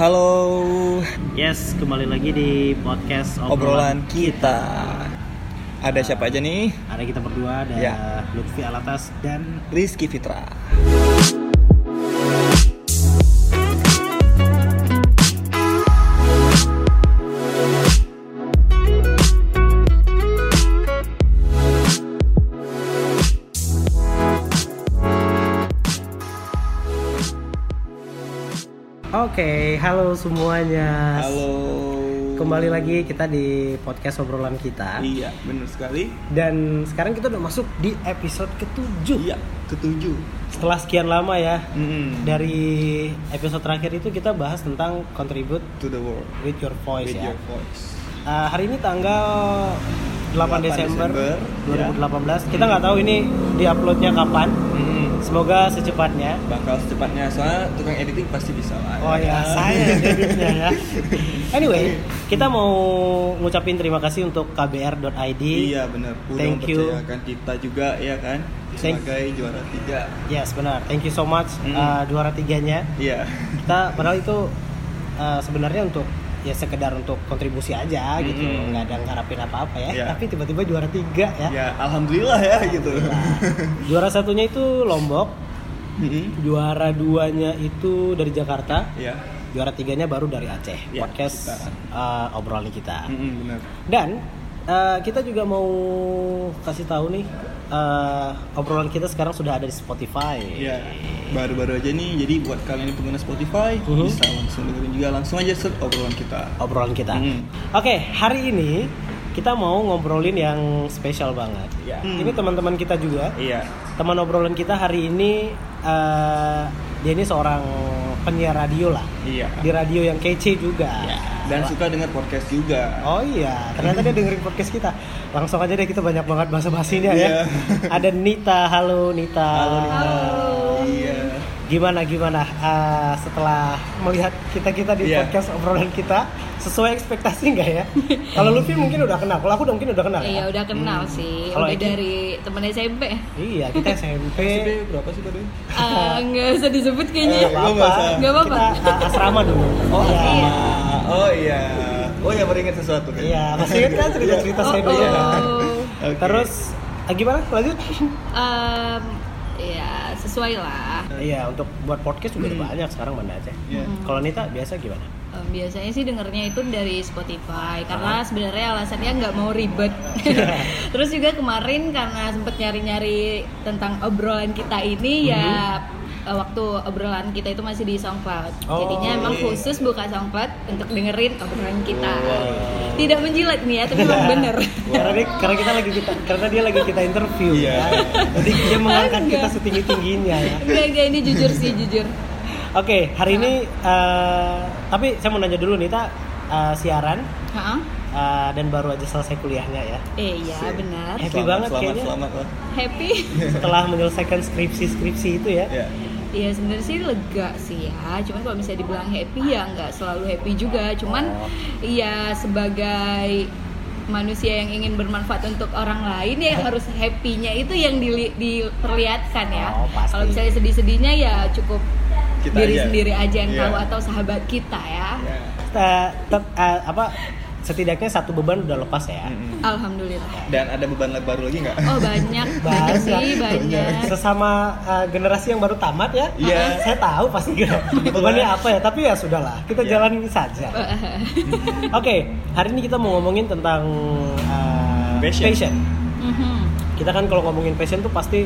Halo, Yes, kembali lagi di podcast obrolan kita. Ada siapa aja nih? Ada kita berdua, ada Ya. Lutfi Alatas dan Rizky Fitra. Oke, halo semuanya. Halo. Kembali lagi kita di podcast obrolan kita. Iya, benar sekali. Dan sekarang kita udah masuk di episode ketujuh. Iya, ketujuh. Setelah sekian lama ya. Mm, Dari episode terakhir itu kita bahas tentang contribute to the world with your voice with ya. your voice. Uh, hari ini tanggal 8, 8 Desember, Desember, 2018. Kita nggak tahu ini diuploadnya kapan. Mm, Semoga secepatnya. bakal secepatnya soalnya tukang editing pasti bisa lah. Oh ya, saya jadinya ya. Anyway, kita mau ngucapin terima kasih untuk kbr.id. Iya benar. Thank you. kita juga ya kan Thank- sebagai juara tiga. Yes, benar. Thank you so much uh, juara tiganya. Iya. Kita padahal itu uh, sebenarnya untuk ya sekedar untuk kontribusi aja gitu, Mm. nggak ada ngarapin apa-apa ya. Iya. Tapi tiba-tiba juara tiga ya. Ya, alhamdulillah ya gitu. Nah, juara satunya itu Lombok, Mm-mm. juara duanya itu dari Jakarta, Iya. juara tiganya baru dari Aceh. Ya, Podcast kita. uh, obrolan kita. Mm-mm, benar. Dan uh, kita juga mau kasih tahu nih uh, obrolan kita sekarang sudah ada di Spotify. Iya, baru-baru aja nih. Jadi buat kalian yang pengguna Spotify Mhm. bisa langsung dengerin juga langsung aja search obrolan kita. Obrolan kita. Hmm. Oke, hari ini kita mau ngobrolin yang spesial banget. Iya. Ini teman-teman kita juga. Iya. Teman obrolan kita hari ini uh, dia ini seorang penyiar radio lah. Iya. Di radio yang kece juga. Dan suka denger podcast juga. Oh iya, ternyata dia dengerin podcast kita. Langsung aja deh kita banyak banget bahasa basinya Iya. ya. Ada Nita, halo Nita. Halo Nita. Iya. Gimana gimana uh, setelah melihat kita kita di Iya. podcast obrolan kita sesuai ekspektasi nggak ya? Kalau Luffy mungkin udah kenal, kalau aku udah mungkin udah kenal. Iya ya? udah kenal Hmm. sih, udah Eki? dari temen SMP. Iya, kita SMP. SMP berapa sih tadi? Ah, nggak usah disebut Eh, kayaknya. nggak usah. Nggak apa-apa. Kita uh, asrama dulu. Oh, iya. iya. Oh iya. Oh ya sesuatu kan? Iya, masih ingat kan cerita-cerita saya Oh, dulu. Iya. oh. Oke. Terus ah, gimana? Lanjut. Em, ya sesuai lah. Iya, untuk buat podcast juga Hmm. banyak sekarang mana aja. Iya. Kalau Nita biasa gimana? Em, biasanya sih dengernya itu dari Spotify Ah. karena sebenarnya alasannya nggak mau ribet. Iya. Terus juga kemarin karena sempet nyari-nyari tentang obrolan kita ini ya eh, waktu obrolan kita itu masih di SoundCloud. Oh, Jadinya emang iya. khusus buka SoundCloud untuk dengerin obrolan kita. Wow. Tidak menjilat nih ya, tapi memang bener. karena dia, karena kita lagi kita karena dia lagi kita interview Iya. ya. Jadi dia mengangkat kita setinggi tingginya ya. Enggak, enggak ini jujur sih, jujur. Oke, hari ini eh, tapi saya mau nanya dulu Nita eh, siaran Hah? eh, dan baru aja selesai kuliahnya ya. Eh iya benar. Happy Selamat, banget selamat, kayaknya. Selamat lah. Happy. Setelah menyelesaikan skripsi-skripsi itu ya. Iya. Iya sebenarnya sih lega sih ya. Cuman kalau misalnya dibilang happy ya nggak selalu happy juga. Cuman iya sebagai manusia yang ingin bermanfaat untuk orang lain ya harus happy-nya itu yang dili- diperlihatkan ya. Oh, pasti. Kalau misalnya sedih-sedihnya ya cukup Kita diri aja. sendiri aja yang Iya. tahu atau sahabat kita ya. Iya. Eh, tet- eh, apa setidaknya satu beban udah lepas ya. Mm-mm. Alhamdulillah. Dan ada beban baru lagi nggak? Oh banyak, banyak sih banyak. Sesama eh, generasi yang baru tamat ya. Iya. Saya tahu pasti bebannya apa ya, tapi ya sudahlah, kita Iya. jalanin saja. Oke, hari ini kita mau ngomongin tentang eh, Passion. passion. Mhm. Kita kan kalau ngomongin passion tuh pasti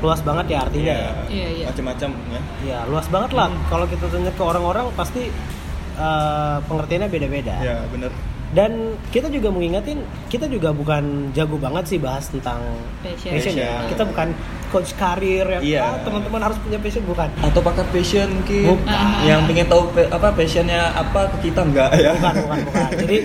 luas banget ya artinya. ya. Iya, iya. Macam-macam ya. Ya, luas banget lah. Hmm. Kalau kita tanya ke orang-orang pasti eh, pengertiannya beda-beda. Ya, bener. Dan kita juga mengingatin, kita juga bukan jago banget sih bahas tentang Passion. passion, ya. Passion. Kita bukan coach karir yang Iya. ah, teman-teman harus punya passion bukan. Atau pakar passion mungkin Bukan. yang pengen tahu apa passionnya apa ke kita enggak ya? Bukan, bukan, bukan. Jadi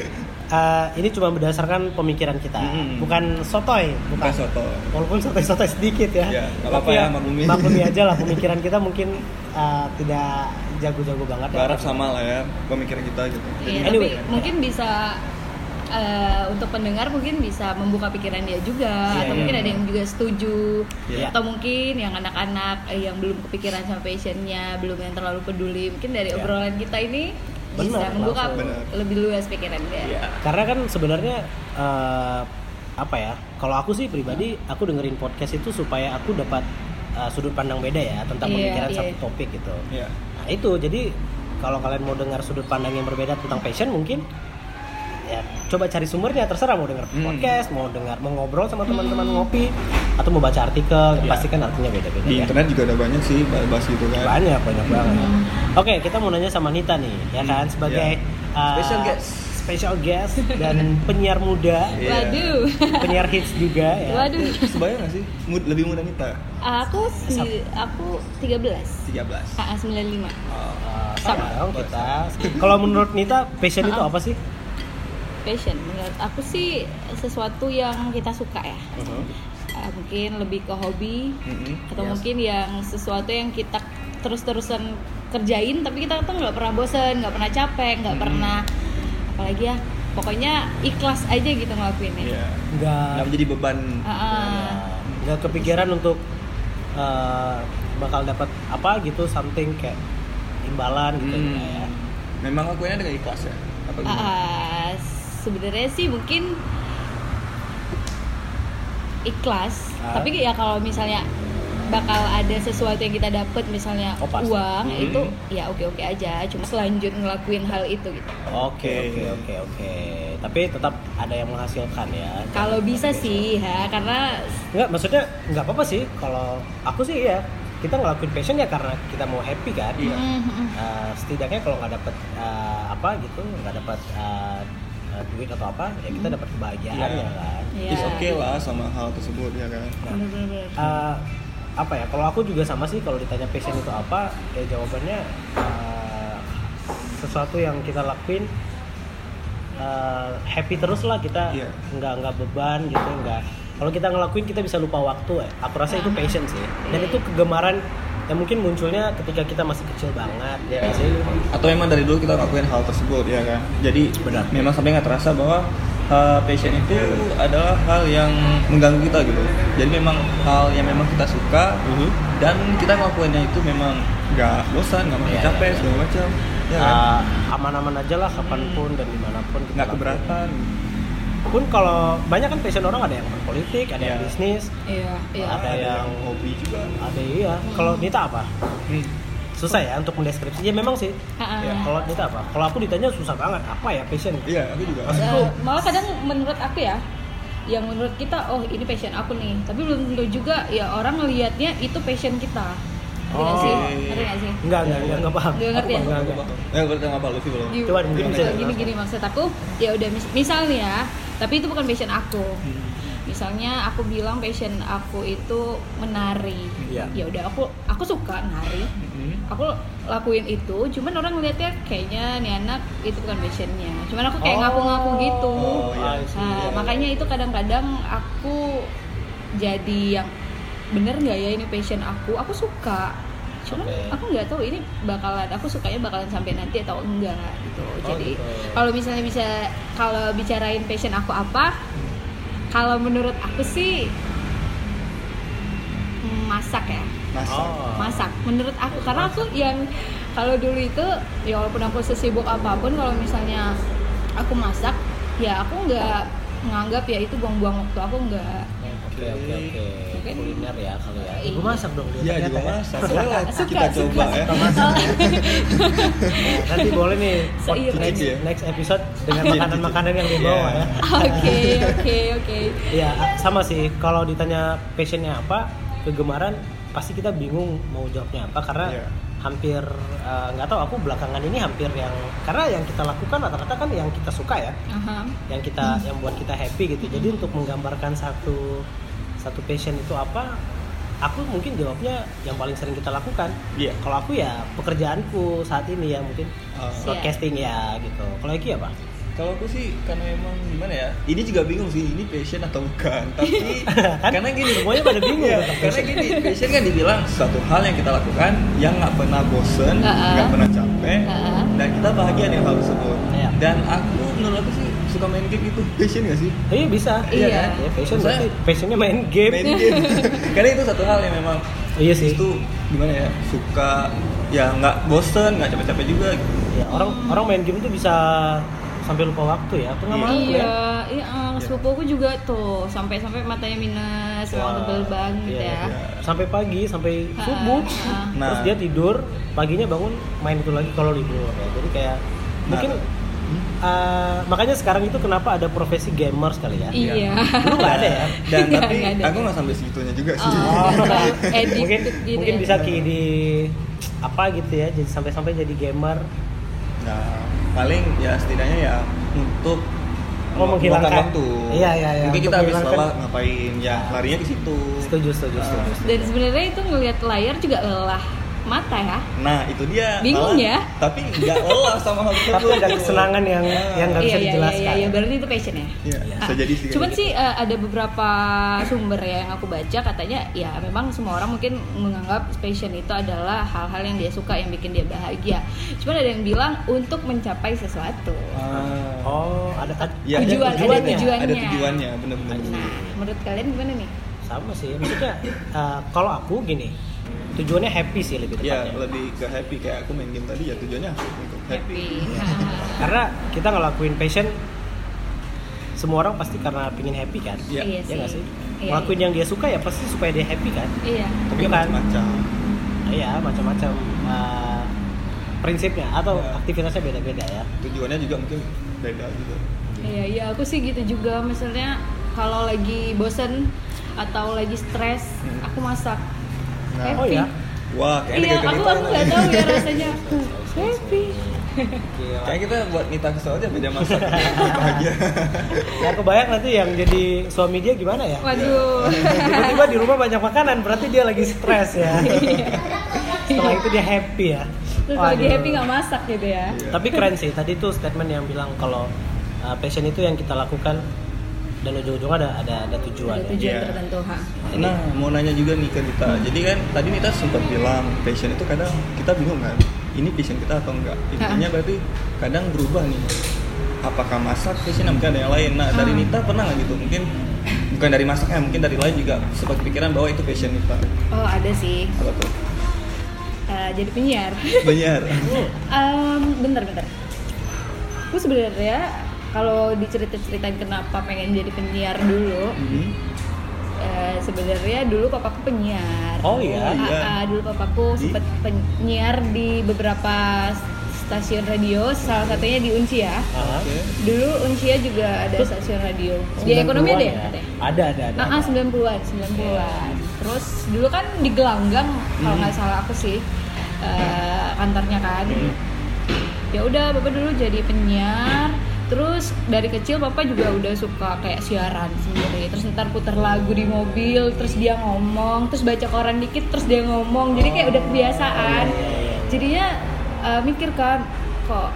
eh, ini cuma berdasarkan pemikiran kita, Mm-mm. bukan sotoy, bukan. Bukan soto. Walaupun sotoy-sotoy sedikit ya. Ya, Tapi apa-apa ya, maklumi. maklumi aja lah pemikiran kita mungkin eh, tidak jago-jago banget ya. Berharap sama lah ya pemikiran kita gitu. Iya, Anyway. tapi mungkin bisa eh, untuk pendengar mungkin bisa membuka pikiran dia juga Iya, atau iya. mungkin ada yang juga setuju Iya. atau mungkin yang anak-anak eh, yang belum kepikiran sama passionnya belum yang terlalu peduli mungkin dari Iya. obrolan kita ini bisa Benar, membuka. Benar. lebih luas pikiran dia. Iya. Karena kan sebenarnya eh, apa ya? Kalau aku sih pribadi, aku dengerin podcast itu supaya aku dapat eh, sudut pandang beda ya tentang Iya, pemikiran iya. satu topik gitu. Iya. Itu jadi kalau kalian mau dengar sudut pandang yang berbeda tentang passion mungkin ya coba cari sumbernya terserah mau dengar Hmm. podcast, mau dengar mau ngobrol sama teman-teman ngopi atau mau baca artikel, Iya. pasti kan artinya beda-beda Di ya. internet juga ada banyak sih bahas gitu kan. Banyak banyak banget. Hmm. Oke, kita mau nanya sama Nita nih, ya kan Hmm, sebagai uh, Special guest. Special guest dan penyiar muda, Iya. Waduh. penyiar hits juga ya. Waduh. Sebaya nggak sih? Mud, lebih muda Nita. Aku si, aku 13. 13. AA 95. Oh. Uh, Sama. dong kita. Kalau menurut Nita, passion itu Uh-uh. apa sih? Passion menurut aku sih sesuatu yang kita suka ya. Uh, mungkin lebih ke hobi Mm-mm. atau Yes. mungkin yang sesuatu yang kita terus-terusan kerjain tapi kita tuh nggak pernah bosen, nggak pernah capek, nggak Hmm. pernah apalagi ya pokoknya ikhlas aja gitu ngelakuinnya. Iya. Enggak Nggak menjadi beban. Ah, nggak kepikiran untuk uh, bakal dapat apa gitu something kayak imbalan gitu Hmm. ya. Memang aku dengan ikhlas ya. Apa gimana? ah, sebenarnya sih mungkin ikhlas Ah. tapi ya kalau misalnya bakal ada sesuatu yang kita dapat misalnya Oh, pasti. uang Hmm. itu ya oke oke aja cuma selanjut ngelakuin hal itu gitu Oke Oke. oke oke. Tapi tetap ada yang menghasilkan ya. kalau bisa sih ya karena Enggak, maksudnya nggak apa-apa sih kalau aku sih ya kita ngelakuin passion ya karena kita mau happy kan. Iya. Mm, mm, mm. Uh, setidaknya kalau nggak dapat uh, apa gitu, nggak dapat uh, uh, duit atau apa, ya kita dapat kebahagiaan Iya. ya kan. Iya. Is oke lah sama hal tersebut ya kan. Bener-bener. Uh, apa ya? Kalau aku juga sama sih kalau ditanya passion itu apa, ya jawabannya uh, sesuatu yang kita lakuin uh, happy terus lah kita Iya. nggak nggak beban gitu nggak kalau kita ngelakuin kita bisa lupa waktu ya aku rasa itu Ah. passion sih dan Iya. itu kegemaran yang mungkin munculnya ketika kita masih kecil banget ya Iya. sih Atau memang dari dulu kita ngelakuin hal tersebut ya kan. Jadi Benar. memang sampai nggak terasa bahwa uh, passion itu adalah hal yang mengganggu kita gitu. Jadi memang hal yang memang kita suka Mhm. dan kita ngelakuinnya itu memang nggak bosan, nggak merasa Iya, capek iya. segala macam. Ya kan? Uh, aman-aman aja lah kapan pun dan di mana pun Nggak lakuin. keberatan. pun kalau banyak kan passion orang ada yang berpolitik ada yang Iya. bisnis iya iya Ada yang hobi juga. ada iya kalau Nita apa Hmm. Susah ya untuk mendeskripsi ya memang sih. Ya, kalau Nita apa? Kalau aku ditanya susah banget. Apa ya passion? Iya, aku juga. Eh, malah kadang menurut aku ya yang menurut kita oh ini passion aku nih. Tapi belum tentu juga ya orang ngelihatnya itu passion kita. Ngerti nggak Oh. sih ngerti nggak sih? Enggak enggak enggak, enggak paham. Nggak ngerti ya? Enggak, enggak. Eh, berarti nggak apa lu sih belum? Gini- Coba mungkin bisa gini, dijelaskan. gini maksud aku ya udah mis- misal nih ya tapi itu bukan passion aku misalnya aku bilang passion aku itu menari Iya. ya udah aku aku suka nari Hmm. aku lakuin itu cuman orang ngeliatnya kayaknya nih anak itu bukan passionnya cuman aku kayak Oh. ngaku-ngaku gitu Oh, iya. See. nah Iya, iya. makanya itu kadang-kadang aku jadi yang bener nggak ya ini passion aku aku suka cuman Oke. aku nggak tahu ini bakalan aku sukanya bakalan sampai nanti atau enggak gitu jadi gitu. kalau misalnya bisa kalau bicarain passion aku apa kalau menurut aku sih mm, masak ya Masak. Oh. masak menurut aku karena aku yang kalau dulu itu ya walaupun aku sesibuk apa pun kalau misalnya aku masak ya aku nggak menganggap ya itu buang-buang waktu aku nggak oke oke oke kuliner ya kali ya Iya. ibu masak dong dia Iya, ya. masak. Boleh kita suka, coba ya. nanti boleh nih Seiring. next, Ya. next episode dengan makanan-makanan yang dibawa Iya. ya oke oke oke Iya, sama sih. Kalau ditanya passionnya apa, kegemaran, pasti kita bingung mau jawabnya apa karena Iya. hampir eh, nggak tahu aku belakangan ini hampir yang karena yang kita lakukan rata-rata kan yang kita suka ya, Aha. yang kita yang buat kita happy gitu. Jadi untuk menggambarkan satu satu passion itu apa, aku mungkin jawabnya yang paling sering kita lakukan. Iya. Kalau aku ya pekerjaanku saat ini ya mungkin Oh. broadcasting ya gitu. Kalau Eki apa? Kalau aku sih karena emang gimana ya? Ini juga bingung sih ini passion atau bukan. Tapi Kan karena gini semuanya pada bingung tentang karena passion. gini passion kan dibilang suatu hal yang kita lakukan yang nggak pernah bosen, Uh-uh. nggak pernah capek, Uh-uh. dan kita bahagia dengan hal tersebut. Iya. Dan aku menurut aku sih suka main game itu passion gak sih? Iya bisa. Iya. kan? Ya, passion berarti passionnya main game. Main game. karena itu satu hal yang memang Iya sih. itu gimana ya suka ya nggak bosen nggak capek-capek juga gitu. ya orang orang main game tuh bisa sampai lupa waktu ya tengah malam ya Iya, iya, eh, sepupuku juga tuh sampai-sampai matanya minus, emang tebel banget iya, ya. iya. sampai pagi sampai Ha, subuh ha. Nah. terus dia tidur paginya bangun main itu lagi kalau libur ya. jadi kayak Nah. mungkin uh, makanya sekarang itu kenapa ada profesi gamers kali ya Iya. dulu nggak ada ya Dan Nggak, tapi nggak ada. aku nggak sampai segitunya juga sih. Oh, Addicted mungkin gitu mungkin ya. bisa ki di apa gitu ya jadi sampai-sampai jadi gamer Nah, paling ya setidaknya ya untuk Oh, menghilangkan. waktu. Iya, iya, iya, Mungkin kita habis lelah ngapain ya larinya ke situ. setuju setuju setuju, setuju. Dan sebenarnya itu ngelihat layar juga lelah mata ya. Nah, itu dia. Bingung malah- ya? Tapi nggak lelah sama hal tersebut. tapi ada kesenangan yang yang nggak bisa iya, iya, dijelaskan iya, iya, berarti itu passion ya. Iya, Iya. bisa jadi sih. Cuman kayak sih eh, ada beberapa sumber ya yang aku baca katanya ya memang semua orang mungkin menganggap passion itu adalah hal-hal yang dia suka yang bikin dia bahagia. Cuman ada yang bilang untuk mencapai sesuatu. gitu. Ah. oh ada ada Ya, Tujuan, ada tujuannya. tujuan. Ada tujuannya, bener-bener. Nah, menurut kalian gimana nih? sama sih maksudnya uh, kalau aku gini tujuannya happy sih lebih Ya, tepatnya lebih ke happy kayak aku main game tadi ya tujuannya untuk happy. Happy. karena kita ngelakuin passion semua orang pasti karena pingin happy kan Iya. Iya ya nggak sih Iya, ngelakuin yang dia suka ya pasti supaya dia happy kan Iya. Tapi Iya kan? macam-macam. Nah, iya macam-macam uh, prinsipnya atau Iya. aktivitasnya beda-beda ya Tujuannya juga mungkin beda gitu. Iya, iya aku sih gitu juga. Misalnya kalau lagi bosen atau lagi stres, Hmm. aku masak. Nah, Happy. oh ya Wah, kayaknya Iya, kayak aku kita aku nggak tahu ya rasanya. Happy. Kayak kita buat Nita kesel aja beda masak. bahagia. ya kebayang nanti yang jadi suami dia gimana ya Waduh. tiba-tiba di rumah banyak makanan berarti dia lagi stres ya Iya. setelah itu dia happy ya Terus kalau lagi Waduh. happy nggak masak gitu ya. Iya. tapi keren sih tadi tuh statement yang bilang kalau uh, passion itu yang kita lakukan dan ujung-ujungnya ada ada ada tujuan Ada ya. tujuan Iya. tertentu, ha. Nah, mau nanya juga nih ke Nita. Jadi kan tadi Nita sempat bilang passion itu kadang kita bingung kan. Ini passion kita atau enggak? Intinya berarti kadang berubah nih. Apakah masak passion mungkin ada yang lain. Nah, dari Hmm. Nita pernah nggak gitu? Mungkin bukan dari masaknya, mungkin dari lain juga sempat pikiran bahwa itu passion Nita. Oh, ada sih. Apa tuh? Eh, jadi penyiar. Benar. Em, bentar, bentar. Aku sebenarnya kalau dicerita-ceritain kenapa pengen jadi penyiar dulu, Hmm. eh, sebenarnya dulu papaku penyiar. Oh, iya? Ah, Iya. ah, dulu papaku sempat penyiar di beberapa stasiun radio, salah satunya di Uncia. Ah, Oke. Dulu Uncia juga ada stasiun radio. Di 90-an ekonomi ada ya? ya? Ada. ada ada Ah, ah, 90-an, 90-an. Terus dulu kan di Gelanggang kalau Hmm. nggak salah aku sih eh, kantornya kan. Hmm. Ya udah Bapak dulu jadi penyiar terus dari kecil papa juga udah suka kayak siaran sendiri. Terus ntar puter lagu di mobil terus dia ngomong terus baca koran dikit terus dia ngomong. Jadi kayak udah kebiasaan. Oh, iya, iya, iya. Jadinya uh, mikir kan kok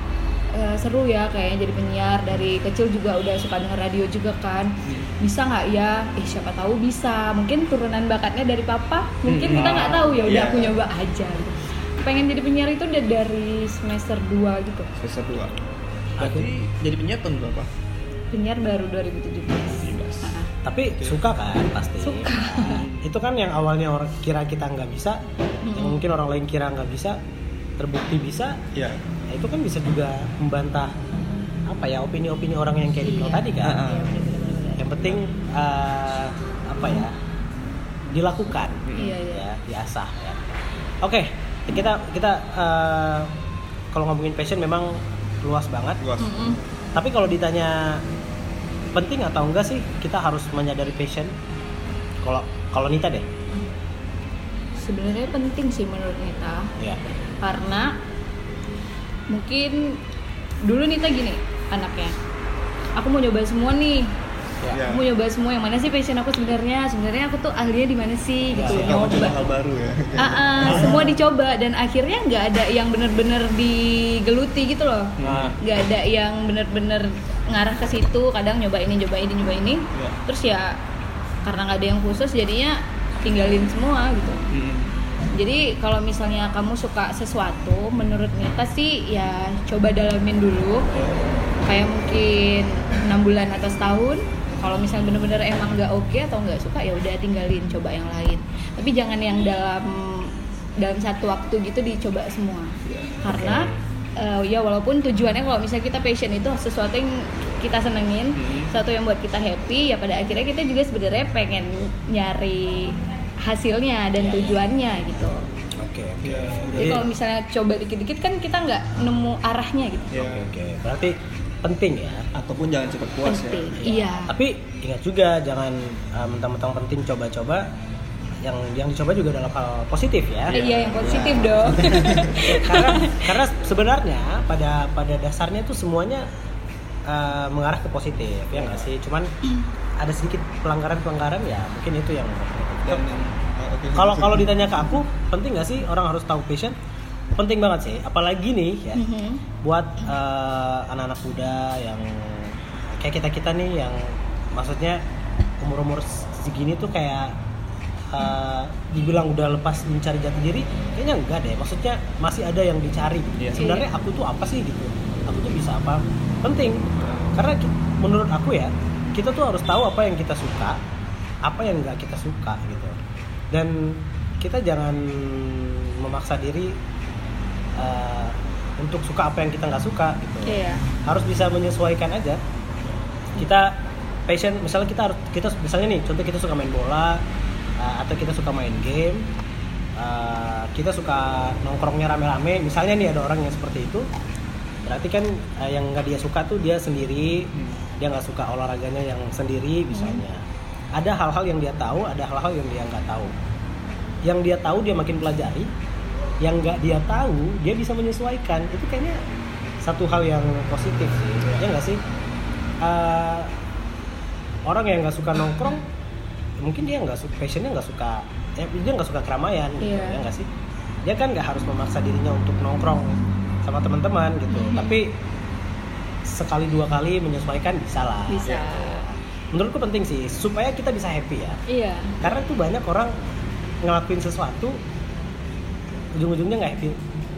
uh, seru ya kayaknya jadi penyiar. Dari kecil juga udah suka denger radio juga kan. Bisa nggak ya? Eh siapa tahu bisa. Mungkin turunan bakatnya dari papa. Mungkin hmm. kita nggak tahu ya udah aku nyoba aja gitu. pengen jadi penyiar itu udah dari semester 2 gitu. Semester 2 aku jadi penyiar tahun berapa? Penyiar baru 2017. Tapi okay. suka kan pasti. Suka. Itu kan yang awalnya orang kira kita nggak bisa, hmm. yang mungkin orang lain kira nggak bisa, terbukti bisa. Iya. Nah, itu kan bisa juga membantah apa ya opini-opini orang yang kayak dibilang tadi kan. Yang penting uh, apa ya dilakukan, iya, yeah, ya diasah. Ya. Oke, okay, kita kita uh, kalau ngomongin passion memang luas banget. Luas. Mm-mm. tapi kalau ditanya penting atau enggak sih kita harus menyadari passion. Kalau kalau Nita deh. Sebenarnya penting sih menurut Nita. Ya karena mungkin dulu Nita gini anaknya. Aku mau nyoba semua nih Iya. aku mau nyoba semua yang mana sih passion aku sebenarnya sebenarnya aku tuh ahlinya di mana sih gitu suka Kamu coba hal baru ya. Ah, ah, semua dicoba dan akhirnya nggak ada yang bener-bener digeluti gitu loh nah nggak ada yang bener-bener ngarah ke situ kadang nyoba ini nyoba ini nyoba ini Iya. terus ya karena nggak ada yang khusus jadinya tinggalin semua gitu Hmm. jadi kalau misalnya kamu suka sesuatu, menurut Nita sih ya coba dalamin dulu. Kayak mungkin enam bulan atau setahun. Kalau misalnya bener-bener emang nggak oke atau nggak suka ya udah tinggalin, coba yang lain. Tapi jangan yang dalam dalam satu waktu gitu dicoba semua. Karena eh, ya walaupun tujuannya kalau misalnya kita passion itu sesuatu yang kita senengin Hmm. sesuatu yang buat kita happy ya pada akhirnya kita juga sebenarnya pengen nyari hasilnya dan Iya, iya. tujuannya gitu Oke oke. Iya. jadi Jadi kalau misalnya coba dikit-dikit kan kita nggak nemu arahnya gitu oke oke. Berarti penting ya. Ataupun jangan cepat puas penting ya. iya Tapi ingat juga jangan uh, mentang-mentang penting coba-coba yang yang dicoba juga dalam hal positif ya. Eh, iya yang positif dong karena karena sebenarnya pada pada dasarnya tuh semuanya uh, mengarah ke positif ya nggak sih cuman ada sedikit pelanggaran pelanggaran ya mungkin itu yang oke. kalau kalau ditanya ke aku penting nggak sih orang harus tahu passion penting banget sih apalagi nih ya Mhm. buat uh, anak-anak muda yang kayak kita kita nih yang maksudnya umur umur segini tuh kayak uh, dibilang udah lepas mencari jati diri kayaknya enggak deh maksudnya masih ada yang dicari gitu. Iya. sebenarnya aku tuh apa sih gitu aku tuh bisa apa penting karena menurut aku ya kita tuh harus tahu apa yang kita suka apa yang nggak kita suka gitu dan kita jangan memaksa diri uh, untuk suka apa yang kita nggak suka gitu. Iya. Harus bisa menyesuaikan aja. Kita passion misalnya kita harus kita misalnya nih contoh kita suka main bola uh, atau kita suka main game uh, kita suka nongkrongnya rame-rame. Misalnya nih ada orang yang seperti itu berarti kan uh, yang nggak dia suka tuh dia sendiri. Hmm. dia nggak suka olahraganya yang sendiri misalnya. Ada hal-hal yang dia tahu ada hal-hal yang dia nggak tahu. Yang dia tahu dia makin pelajari yang nggak dia tahu dia bisa menyesuaikan. Itu kayaknya satu hal yang positif sih ya nggak sih? Eh, orang yang nggak suka nongkrong mungkin dia nggak suka passionnya nggak suka eh, dia nggak suka keramaian gitu Iya. ya nggak sih? Dia kan nggak harus memaksa dirinya untuk nongkrong sama teman-teman gitu. Mhm. tapi sekali dua kali menyesuaikan bisa lah bisa. menurutku penting sih supaya kita bisa happy ya. Iya. Karena tuh banyak orang ngelakuin sesuatu ujung-ujungnya nggak happy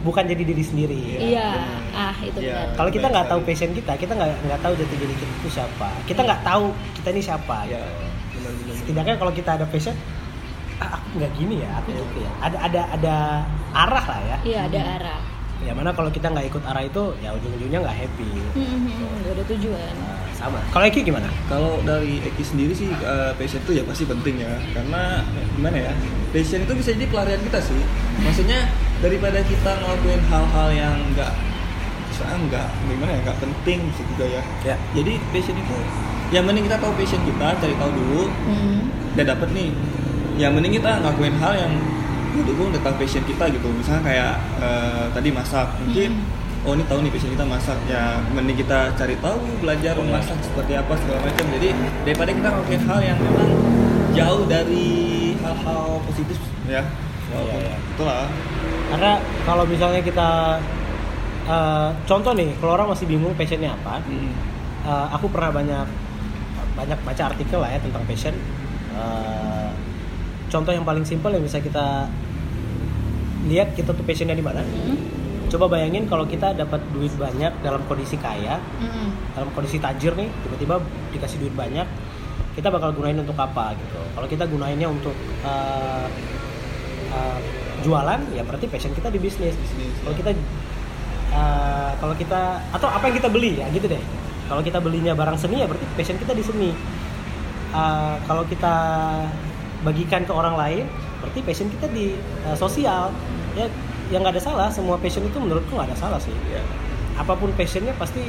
bukan jadi diri sendiri. Iya. Ah itu Iya. benar. kalau kita nggak tahu passion kita kita nggak nggak tahu jati diri kita itu siapa. Kita nggak tahu kita ini siapa Ya, benar-benar. setidaknya kalau kita ada passion ah, aku nggak gini ya aku Iya. gitu ya. Ada ada ada arah lah ya. Iya ada arah. Ya mana kalau kita nggak ikut arah itu ya ujung-ujungnya nggak happy. Mhm, nggak ada tujuan. Nah, sama. Kalau Eki gimana? Kalau dari Eki sendiri sih eh, passion itu ya pasti penting ya. Karena gimana ya passion itu bisa jadi pelarian kita sih. Maksudnya daripada kita ngelakuin hal-hal yang enggak misalnya enggak gimana ya enggak penting sih juga ya. Ya. Jadi passion itu yang mending kita tahu passion kita cari tahu dulu Mhm. udah dapet nih. Yang mending kita ngelakuin hal yang mendukung tentang passion kita gitu. Misalnya kayak eh, tadi masak mungkin oh ini tahu nih passion kita masak. Ya mending kita cari tahu belajar memasak seperti apa segala macam. Jadi daripada kita ngelakuin hal yang memang jauh dari hal-hal positif. Ya. Walaupun Iya, iya. itulah karena kalau misalnya kita eh, contoh nih kalau orang masih bingung passionnya apa Hmm. eh, aku pernah banyak banyak baca artikel lah ya tentang passion. Eh, contoh yang paling simpel yang bisa kita lihat kita tuh passionnya di mana? Mhm. Coba bayangin kalau kita dapat duit banyak dalam kondisi kaya Mhm. dalam kondisi tajir nih tiba-tiba dikasih duit banyak kita bakal gunain untuk apa gitu. Kalau kita gunainnya untuk eh, eh, jualan ya berarti passion kita di bisnis. Bisnis, kalau ya. kita eh, kalau kita atau apa yang kita beli ya gitu deh. Kalau kita belinya barang seni ya berarti passion kita di seni. Eh, kalau kita bagikan ke orang lain berarti passion kita di eh, sosial ya yang nggak ada salah semua passion itu menurutku nggak ada salah sih. Ya apa pun passionnya pasti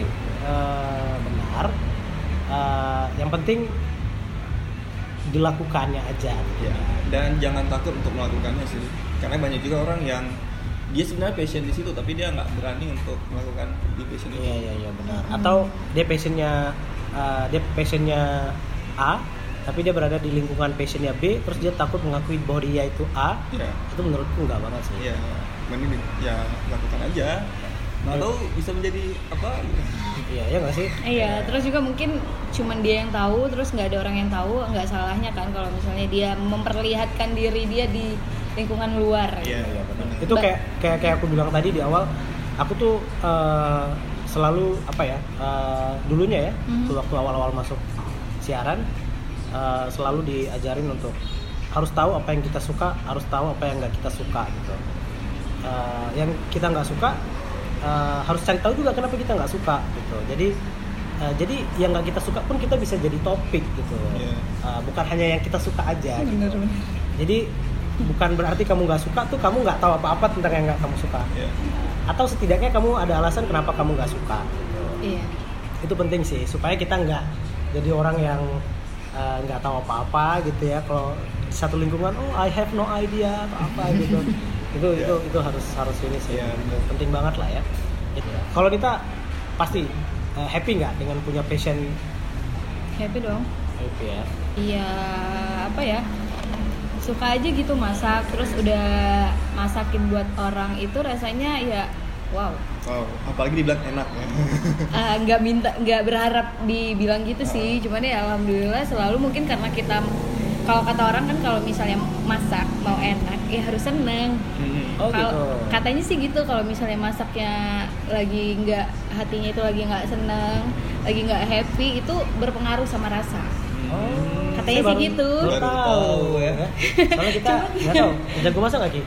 eh, benar. Eh, yang penting dilakukannya aja. Ya dan jangan takut untuk melakukannya sih. Karena banyak juga orang yang dia sebenarnya passion di situ tapi dia nggak berani untuk melakukan di passion itu. Iya iya iya benar. Hmm. atau dia passionnya eh, dia passionnya A tapi dia berada di lingkungan passionnya B terus dia takut mengakui bahwa dia itu A. Ya itu menurutku nggak banget sih. Ya mending di- ya lakukan aja nggak tahu bisa menjadi apa gitu. iya ya nggak sih Iya, terus juga mungkin cuman dia yang tahu, terus nggak ada orang yang tahu, nggak salahnya kan kalau misalnya dia memperlihatkan diri dia di lingkungan luar. Iya, Iya, benar. benar. itu kayak kayak kayak aku bilang tadi di awal aku tuh eh, selalu apa ya eh, dulunya ya Mhm. waktu awal-awal masuk siaran eh, selalu diajarin untuk harus tahu apa yang kita suka harus tahu apa yang nggak kita suka gitu Eh, yang kita nggak suka uh, harus cari tahu juga kenapa kita nggak suka gitu jadi uh, jadi yang nggak kita suka pun kita bisa jadi topik gitu Iya. Uh, bukan hanya yang kita suka aja gitu. bener bener jadi bukan berarti kamu nggak suka tuh kamu nggak tahu apa-apa tentang yang nggak kamu suka Iya. atau setidaknya kamu ada alasan kenapa kamu nggak suka gitu. iya itu penting sih supaya kita nggak jadi orang yang uh, nggak tahu apa-apa gitu ya kalau satu lingkungan oh I have no idea atau apa gitu itu itu Iya. itu harus harus ini sih Iya, benar. penting banget lah ya Gitu. kalau kita pasti uh, happy nggak dengan punya passion happy dong happy ya iya apa ya suka aja gitu masak terus udah masakin buat orang itu rasanya ya wow Wow, apalagi dibilang enak ya. Eh, nggak minta nggak berharap dibilang gitu sih cuman ya alhamdulillah selalu mungkin karena kita kalau kata orang kan kalau misalnya masak mau enak ya harus seneng Hmm. Oh, kalau gitu. katanya sih gitu kalau misalnya masaknya lagi nggak hatinya itu lagi nggak seneng lagi nggak happy itu berpengaruh sama rasa Oh, Katanya sih gitu. baru tahu ya. ya. Soalnya kita nggak tahu. Jago masak nggak Ki?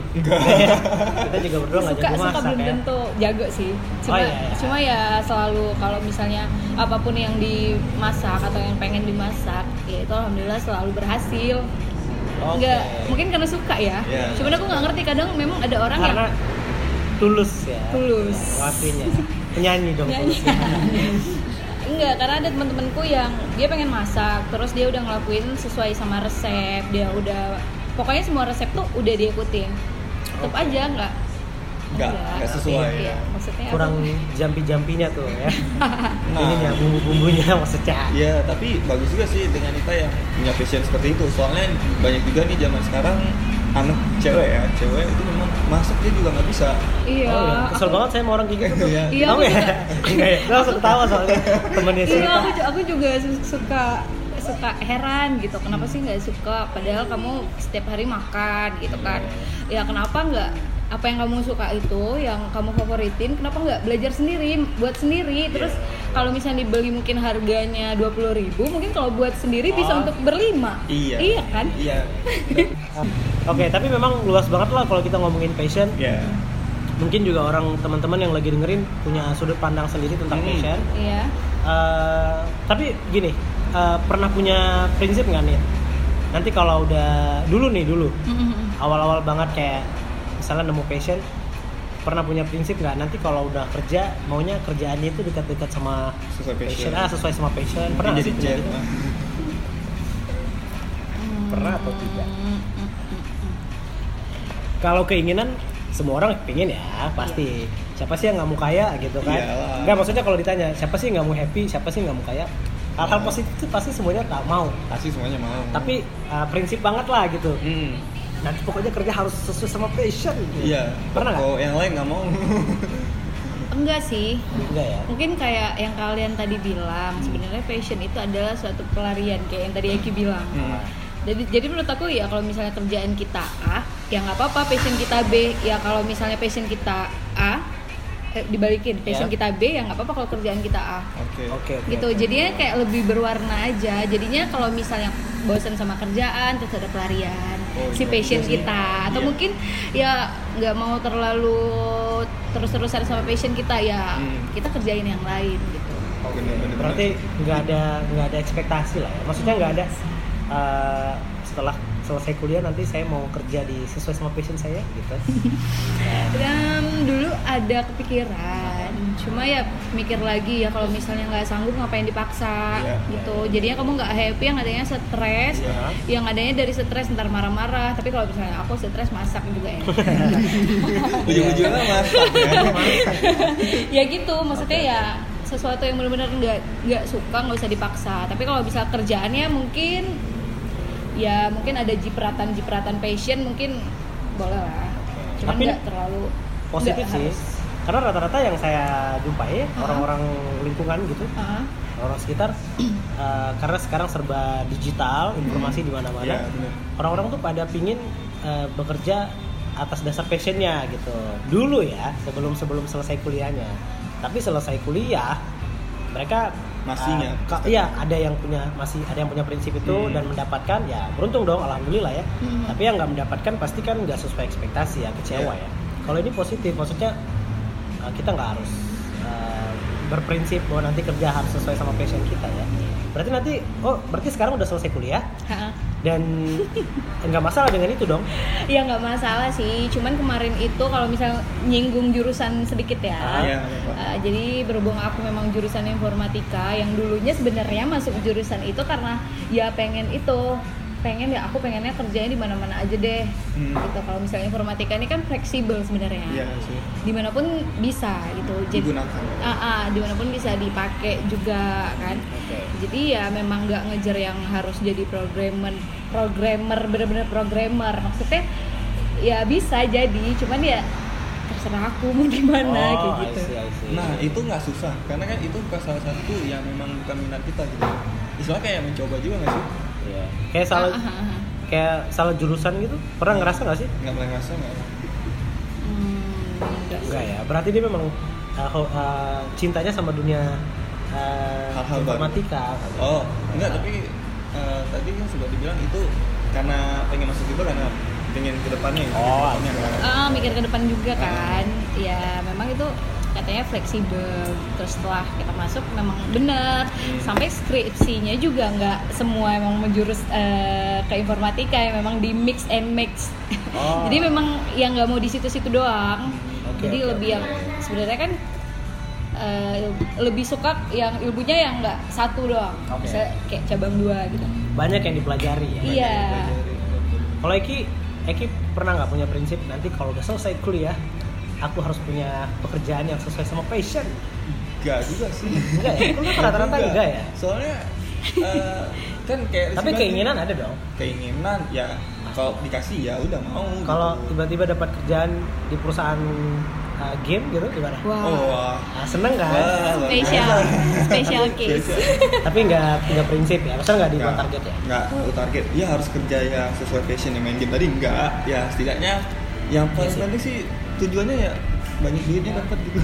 kita juga berdua nggak suka jago suka masak belum ya. tentu jago sih cuma Oh, iya, iya. cuma ya selalu kalau misalnya apa pun yang dimasak atau yang pengen dimasak ya itu alhamdulillah selalu berhasil Oke. nggak mungkin karena suka ya Iya. cuman aku nggak ngerti kadang memang ada orang karena yang tulus ya. Tulus. Waktunya. Penyanyi dong. Nyanyi. enggak karena ada teman-temanku yang dia pengen masak terus dia udah ngelakuin sesuai sama resep dia udah pokoknya semua resep tuh udah diikutin tetap Oke. aja nggak Nggak, enggak. nggak sesuai Iya, ya. maksudnya? Kurang jampi-jampinya tuh ya. Nah. Ininya bumbu-bumbunya maksudnya. Ya, tapi bagus juga sih dengan kita yang punya passion seperti itu. Soalnya banyak juga nih zaman sekarang anak cewek ya, cewek itu memang masak dia juga nggak bisa. iya oh, iya. Kesel aku- banget saya sama orang kayak gitu tuh. Iya. Iya, aku ya? juga. Enggak ya? Saya langsung ketawa soalnya temennya Iya, cerita. aku, aku juga su- suka suka heran gitu. Kenapa sih nggak suka? Padahal kamu setiap hari makan gitu kan. Ya kenapa nggak apa yang kamu suka itu, yang kamu favoritin, kenapa nggak belajar sendiri, buat sendiri? Terus kalau misalnya dibeli mungkin harganya 20.000 ribu, mungkin kalau buat sendiri bisa Oh. untuk berlima. Iya. Iya kan? Iya. Oke, tapi memang luas banget lah kalau kita ngomongin passion. Ya. Mungkin juga orang teman-teman yang lagi dengerin punya sudut pandang sendiri tentang Hmm. passion. Iya. Eh, tapi gini, eh, pernah punya prinsip nggak nih? Nanti kalau udah dulu nih dulu, awal-awal banget kayak misalnya nemu passion, pernah punya prinsip nggak? Nanti kalau udah kerja, maunya kerjaannya itu dekat-dekat sama Sesuai passion. passion, ah sesuai sama passion. Pernah jadi sih punya gitu? Pernah atau tidak? Mm-mm. Kalau keinginan semua orang pengen ya pasti. Siapa sih yang nggak mau kaya gitu kan? Iyalah. Nggak maksudnya kalau ditanya siapa sih yang nggak mau happy, siapa sih yang nggak mau kaya? Hal-hal Iya. positif itu pasti semuanya nggak mau. Pasti semuanya mau. Tapi uh, prinsip banget lah gitu. Hmm. Nanti pokoknya kerja harus sesuai sama passion. Gitu. Iya. Pernah nggak? Yang lain nggak mau. Enggak sih. Enggak ya. Mungkin kayak yang kalian tadi bilang, sebenarnya passion itu adalah suatu pelarian kayak yang tadi Eki bilang. Hmm. Jadi, jadi menurut aku ya kalau misalnya kerjaan kita A, ya nggak apa-apa. Passion kita B, ya kalau misalnya passion kita A, dibalikin. Passion Ya. kita B, ya nggak apa-apa kalau kerjaan kita A. Oke. Oke oke. Gitu. oke. Jadinya kayak lebih berwarna aja. Jadinya kalau misalnya bosan sama kerjaan, terus ada pelarian Oh, si iya, passion iya kita. Atau Iya. mungkin ya nggak mau terlalu terus-terusan sama passion kita ya Hmm. kita kerjain yang lain gitu. Oh, bener, bener, Berarti nggak ada nggak ada ekspektasi lah ya. Maksudnya nggak ada uh, setelah selesai kuliah nanti saya mau kerja di sesuai sama passion saya gitu. Dan dulu ada kepikiran, cuma ya mikir lagi ya kalau misalnya nggak sanggup ngapain dipaksa Iya. gitu. Jadinya kamu nggak happy, yang adanya stres, Iya. yang adanya dari stres ntar marah-marah. Tapi kalau misalnya aku stres masak juga ya. Ujung-ujungnya masak ya. ya gitu, maksudnya ya sesuatu yang benar-benar nggak nggak suka nggak usah dipaksa. Tapi kalau bisa kerjaannya mungkin ya mungkin ada jipratan-jipratan passion mungkin boleh lah. Cuman nggak terlalu Positif sih. harus. Karena rata-rata yang saya jumpai Uh-huh. orang-orang lingkungan gitu, Ah. orang sekitar uh, karena sekarang serba digital, informasi di mana-mana. Iya, bener. Orang-orang tuh pada pingin uh, bekerja atas dasar passionnya gitu. Dulu ya, sebelum sebelum selesai kuliahnya. Tapi selesai kuliah, mereka Masih uh, ka- iya ada yang punya masih ada yang punya prinsip itu Hmm. dan mendapatkan ya beruntung dong, alhamdulillah ya. Hmm. Tapi yang nggak mendapatkan pasti kan nggak sesuai ekspektasi ya, kecewa Iya. ya. Kalau ini positif, maksudnya uh, kita nggak harus uh, berprinsip bahwa nanti kerja harus sesuai sama passion kita ya berarti nanti oh berarti sekarang udah selesai kuliah Ha-ha. dan nggak masalah dengan itu dong Ya nggak masalah sih, cuman kemarin itu kalau misal nyinggung jurusan sedikit ya. Ah, iya. Uh, jadi berhubung aku memang jurusan informatika yang dulunya sebenarnya masuk jurusan itu karena ya pengen itu pengen ya aku pengennya kerjanya di mana-mana aja deh Hmm. gitu kalau misalnya informatika ini kan fleksibel sebenarnya Iya sih. di mana pun bisa gitu jadi Digunakan. ah, ah, di mana pun bisa dipakai juga kan oke jadi ya memang nggak ngejar yang harus jadi programmer programmer bener-bener programmer maksudnya ya bisa jadi cuman ya terserah aku mau gimana kayak Oh, I gitu see, I see. Nah itu nggak susah karena kan itu bukan salah satu yang memang bukan minat kita gitu. Istilahnya kayak mencoba juga nggak sih? Iya. kayak salah Ah, ah, ah. kayak salah jurusan gitu pernah ngerasa nggak sih Nggak boleh ngerasa nggak? Hmm, enggak ya berarti dia memang uh, uh, cintanya sama dunia uh, Hal-hal baru. informatika Oh enggak tapi eh, tadi kan sudah dibilang itu karena pengen masuk itu karena pengen ke depannya gitu. Oh, Ke depannya, kan. Ah, mikir ke depan juga kan ya memang itu katanya fleksibel. Terus setelah kita masuk memang benar. Sampai skripsinya juga nggak semua emang menjurus eh, ke informatika ya memang di mix and mix Oh. jadi memang yang nggak mau di situ-situ doang. Oke, jadi oke, lebih yang sebenarnya kan eh, lebih suka yang ilmunya yang nggak satu doang. Oke. bisa kayak cabang dua gitu. Banyak yang dipelajari ya. Iya. Kalau Eki Eki pernah nggak punya prinsip? Nanti kalau udah selesai kuliah aku harus punya pekerjaan yang sesuai sama passion Enggak juga sih. Enggak ya? Kok rata-rata Enggak. enggak ya? Soalnya eh, kan kayak tapi keinginan ada dong keinginan ya kalau dikasih ya udah mau. kalau gitu. tiba-tiba dapat kerjaan di perusahaan uh, game gitu gimana wah Oh, wah. Nah, seneng kan luar Spesial. biasa. Special case. Spesial. tapi nggak nggak prinsip ya masa nggak dibuat Nggak, target ya nggak lu target ya harus kerja yang sesuai passion yang main game tadi enggak ya setidaknya yang paling Iya penting sih tujuannya ya banyak duitnya dapat gitu.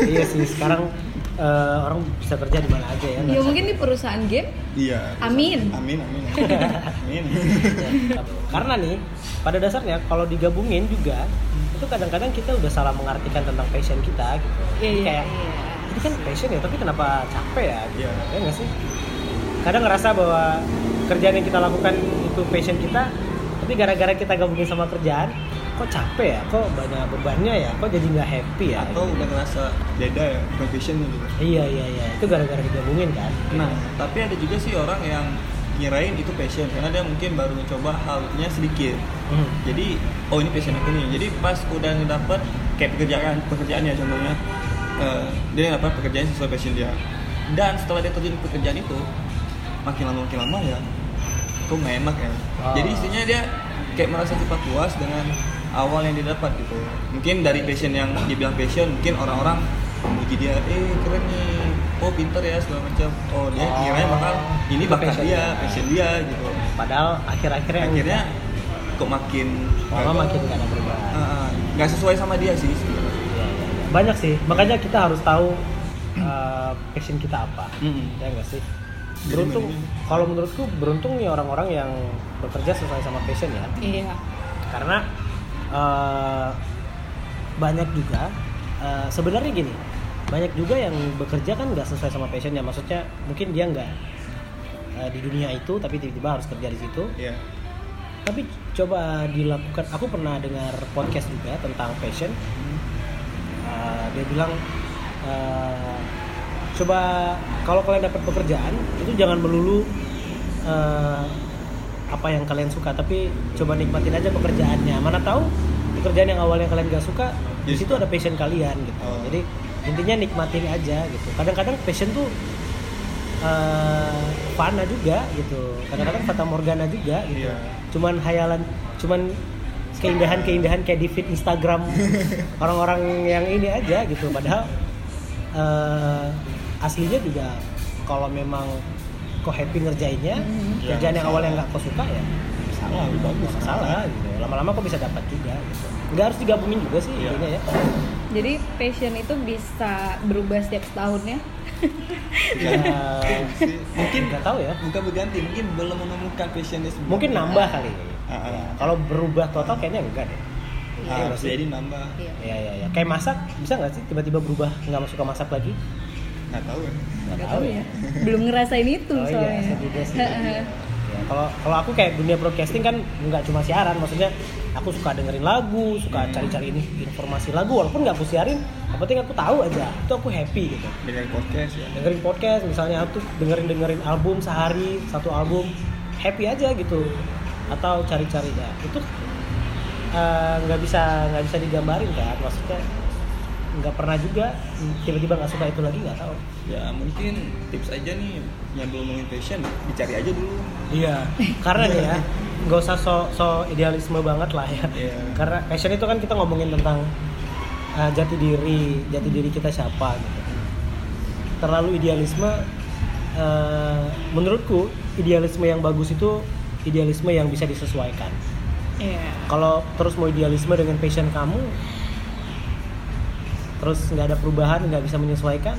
Iya sih sekarang uh, orang bisa kerja di mana aja ya ya mungkin di perusahaan game? Iya. Amin. amin amin amin. Ya, karena nih pada dasarnya kalau digabungin juga itu kadang-kadang kita udah salah mengartikan tentang passion kita gitu. Iya, iya, kayak iya. ini kan passion ya tapi kenapa capek ya? gitu. Iya. ya nggak sih? Kadang ngerasa bahwa kerjaan yang kita lakukan itu passion kita tapi gara-gara kita gabungin sama kerjaan kok capek ya? Kok banyak bebannya ya? Kok jadi nggak happy ya? Atau udah ngerasa beda ya passionnya gitu? Iya iya iya. Itu gara-gara digabungin kan? Nah tapi ada juga sih orang yang ngirain itu passion karena dia mungkin baru mencoba halnya sedikit. Hmm. jadi oh ini passion aku nih. Jadi pas udah ngedapet kayak pekerjaan pekerjaan ya contohnya eh, dia dapat pekerjaan sesuai passion dia. Dan setelah dia terjun pekerjaan itu makin lama makin lama ya kok nggak enak ya? Oh. jadi istrinya dia kayak merasa cepat puas dengan awal yang dia dapat gitu mungkin dari passion yang dia bilang passion mungkin orang-orang memuji dia eh keren nih oh pinter ya segala macam oh dia Oh. kiranya bakal ini bakal passion dia dia. passion dia gitu padahal akhir-akhirnya akhirnya kok makin lama gagal. makin gak ada perubahan Ah, ah. nggak sesuai sama dia sih sebenarnya. Iya, iya, iya. banyak sih makanya kita harus tahu uh, passion kita apa Mm-mm. ya enggak sih beruntung kalau menurutku beruntung nih orang-orang yang bekerja sesuai sama passion ya iya karena uh, banyak juga. Uh, sebenarnya gini banyak juga yang bekerja kan nggak sesuai sama passionnya. Maksudnya mungkin dia nggak uh, di dunia itu tapi tiba-tiba harus kerja di situ. Iya. tapi coba dilakukan aku pernah dengar podcast juga tentang passion. Uh, dia bilang uh, coba kalau kalian dapat pekerjaan itu jangan melulu uh, apa yang kalian suka tapi coba nikmatin aja pekerjaannya. Mana tahu pekerjaan yang awalnya kalian gak suka di Jadi situ ada passion kalian gitu. Oh. jadi intinya nikmatin aja gitu. Kadang-kadang passion tuh uh, fana juga gitu. Kadang-kadang fata morgana juga gitu. Iya. cuman hayalan cuman keindahan-keindahan kayak di feed Instagram orang-orang yang ini aja gitu. Padahal eh, aslinya juga kalau memang kok happy ngerjainnya. Ya, kerjaan yang salah. awalnya nggak kau suka ya salah lebih bagus salah gitu lama-lama kok bisa dapat juga gitu nggak harus digabungin juga sih Iya. intinya ya jadi passion itu bisa berubah setiap setahunnya Ya, mungkin nggak tahu ya bukan berganti mungkin belum menemukan passionnya sebelumnya. mungkin nambah kali ah. Ya, kalau berubah total kayaknya enggak deh. Iya ah, sih? jadi nambah Iya. Iya iya iya. Kayak masak bisa nggak sih tiba-tiba berubah nggak suka masak lagi? Nggak tahu ya Nggak tahu tahu ya. Belum ngerasain itu Oh iya, soalnya. juga sih. Ya, kalau kalau aku kayak dunia broadcasting kan nggak cuma siaran, maksudnya aku suka dengerin lagu, suka Hmm. cari-cari ini informasi lagu walaupun nggak aku siarin, yang penting aku tahu aja, itu aku happy gitu. dengan podcast ya Dengerin podcast misalnya aku dengerin dengerin album sehari satu album happy aja gitu, atau cari-cari ya itu eh, nggak bisa nggak bisa digambarin kan, maksudnya nggak pernah juga tiba-tiba nggak suka itu lagi nggak tahu. ya mungkin tips aja nih yang belum ngomongin passion dicari aja dulu Iya, karena nih ya, nggak usah so, so idealisme banget lah ya. Iya. Karena passion itu kan kita ngomongin tentang uh, jati diri, jati diri kita siapa gitu. Terlalu idealisme, uh, menurutku idealisme yang bagus itu idealisme yang bisa disesuaikan. Iya. Kalau terus mau idealisme dengan passion kamu, terus nggak ada perubahan, nggak bisa menyesuaikan,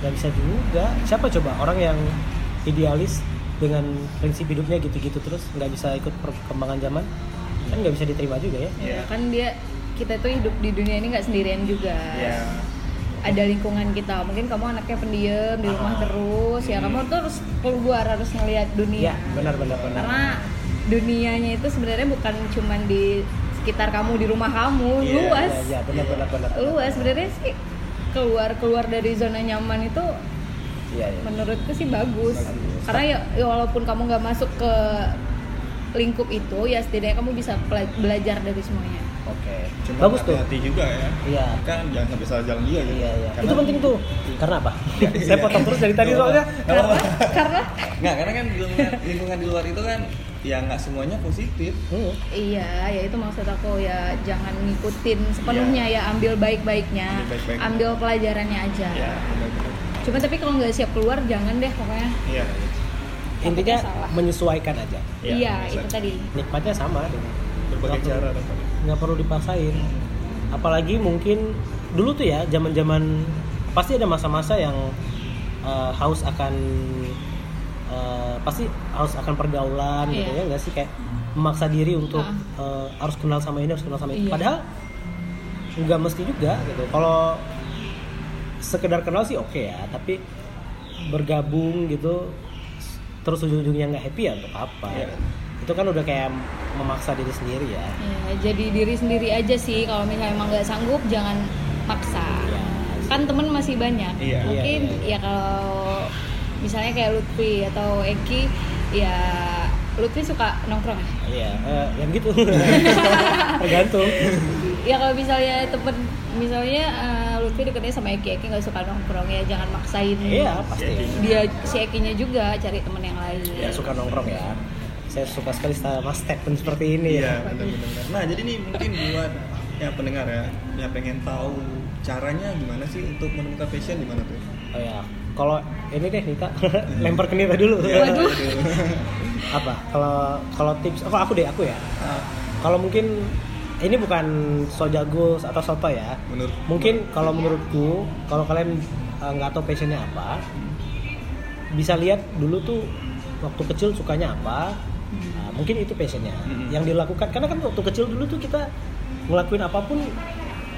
nggak bisa juga. Siapa coba orang yang idealis dengan prinsip hidupnya gitu-gitu terus nggak bisa ikut perkembangan zaman kan nggak bisa diterima juga ya. Ya, kan dia kita tuh hidup di dunia ini nggak sendirian juga. ya Ada lingkungan kita. Mungkin kamu anaknya pendiam di rumah Ah. terus. Ya kamu tuh harus keluar harus ngelihat dunia. Iya benar benar benar. Karena dunianya itu sebenarnya bukan cuma di sekitar kamu di rumah kamu, Iya, luas. Iya iya, benar benar benar. Luas sebenarnya sih keluar keluar dari zona nyaman itu Iya iya. menurutku sih bagus. Bagus. Karena ya, ya walaupun kamu nggak masuk ke lingkup itu, ya setidaknya kamu bisa belajar dari semuanya. Oke. cuma Bagus tuh. hati juga ya Iya. kan jangan sampai salah jalan juga gitu Iya iya. Karena- Itu penting tuh. Karena apa? Iya, Saya potong terus dari tadi soalnya. apa-apa. Karena nggak karena kan lingkungan, lingkungan di luar itu kan ya nggak semuanya positif Hmm. iya, ya itu maksud aku ya jangan ngikutin sepenuhnya ya ambil baik-baiknya, Ambil baik-baiknya. ambil pelajarannya aja. ya benar-benar Cuma tapi kalau nggak siap keluar jangan deh pokoknya. iya Intinya salah. menyesuaikan aja. Iya, iya, bisa. itu tadi. Nikmatnya sama dengan berbagai Nggak cara nggak perlu dipaksain apalagi mungkin dulu tuh ya zaman zaman pasti ada masa-masa yang uh, haus akan uh, pasti haus akan pergaulan gitu Iya. ya nggak sih kayak memaksa diri untuk uh, harus kenal sama ini harus kenal sama itu Iya. padahal nggak mesti juga gitu kalau sekedar kenal sih oke ya tapi bergabung gitu terus ujung-ujungnya nggak happy ya untuk apa Iya. itu kan udah kayak memaksa diri sendiri ya Ya, jadi diri sendiri aja sih. Kalau misalnya emang nggak sanggup, jangan maksa. Iya. Kan temen masih banyak. Iya. Mungkin Iya, iya, ya kalau misalnya kayak Lutfi atau Eki, ya Lutfi suka nongkrong. ya? Iya, eh, yang gitu. Tergantung. Ya kalau misalnya temen, misalnya eh, Lutfi deketnya sama Eki, Eki nggak suka nongkrong ya jangan maksain. Iya, pasti. ya. Dia si Ekinya juga cari temen yang lain. Ya suka nongkrong ya. Saya suka sekali sama statement seperti ini iya ya. benar-benar nah jadi nih mungkin buat yang pendengar ya yang pengen tahu caranya gimana sih untuk menemukan passion di mana tuh Oh ya, kalau ini deh Nita, lempar ke Nita dulu. Iya, Waduh. Apa? Kalau kalau tips, oh aku deh aku ya. Ah, Kalau mungkin ini bukan so jago atau soto ya. menurut Mungkin kalau menurutku, kalau kalian eh, nggak tahu passionnya apa, bisa lihat dulu tuh waktu kecil sukanya apa. Nah, mungkin itu passionnya Mm-mm. yang dilakukan. Karena kan waktu kecil dulu tuh kita ngelakuin apa pun